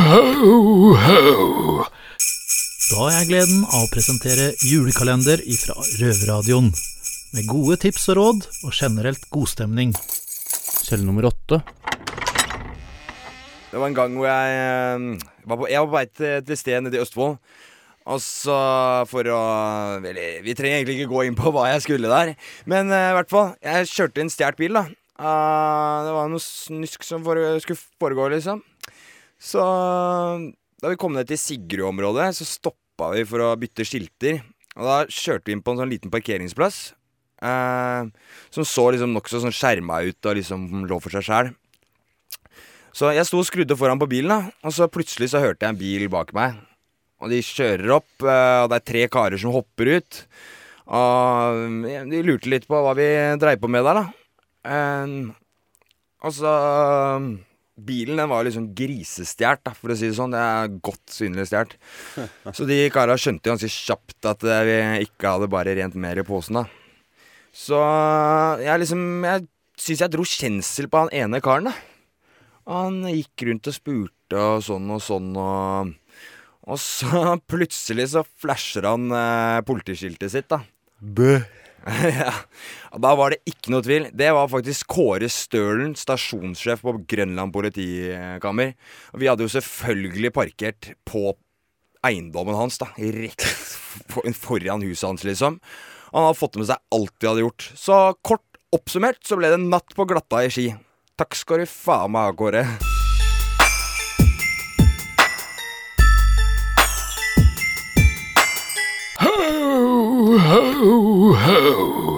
Ho, ho. Da har jeg gleden av å presentere julekalender ifra Røverradioen. Med gode tips og råd, og generelt godstemning. Celle nummer åtte. Det var en gang hvor jeg eh, var på, Jeg var på vei til, et sted nede i Østfold. Og så for å vel, Vi trenger egentlig ikke gå inn på hva jeg skulle der. Men eh, i hvert fall. Jeg kjørte en stjålet bil, da. Uh, det var noe snusk som fore, skulle foregå, liksom. Så da vi kom ned til Sigrud-området, så stoppa vi for å bytte skilter. Og da kjørte vi inn på en sånn liten parkeringsplass. eh, som så liksom nokså sånn skjerma ut og liksom lå for seg sjæl. Så jeg sto og skrudde foran på bilen, da, og så plutselig så hørte jeg en bil bak meg. Og de kjører opp, eh, og det er tre karer som hopper ut. Og de lurte litt på hva vi dreiv på med der, da. Eh, og så Bilen den var liksom grisestjålet, for å si det sånn. Det er godt synlig stjålet. Så de kara skjønte ganske kjapt at eh, vi ikke hadde bare rent mer i posen, da. Så jeg liksom Jeg syns jeg dro kjensel på han ene karen, da. Han gikk rundt og spurte og sånn og sånn og Og så plutselig så flasher han eh, politiskiltet sitt, da. Bø. ja. Da var det ikke noe tvil. Det var faktisk Kåre Stølen, stasjonssjef på Grønland politikammer. Og vi hadde jo selvfølgelig parkert på eiendommen hans, da. Rett foran huset hans, liksom. Han hadde fått med seg alt vi hadde gjort. Så kort oppsummert så ble det natt på glatta i Ski. Takk skal du faen meg ha, Kåre. Ho, ho.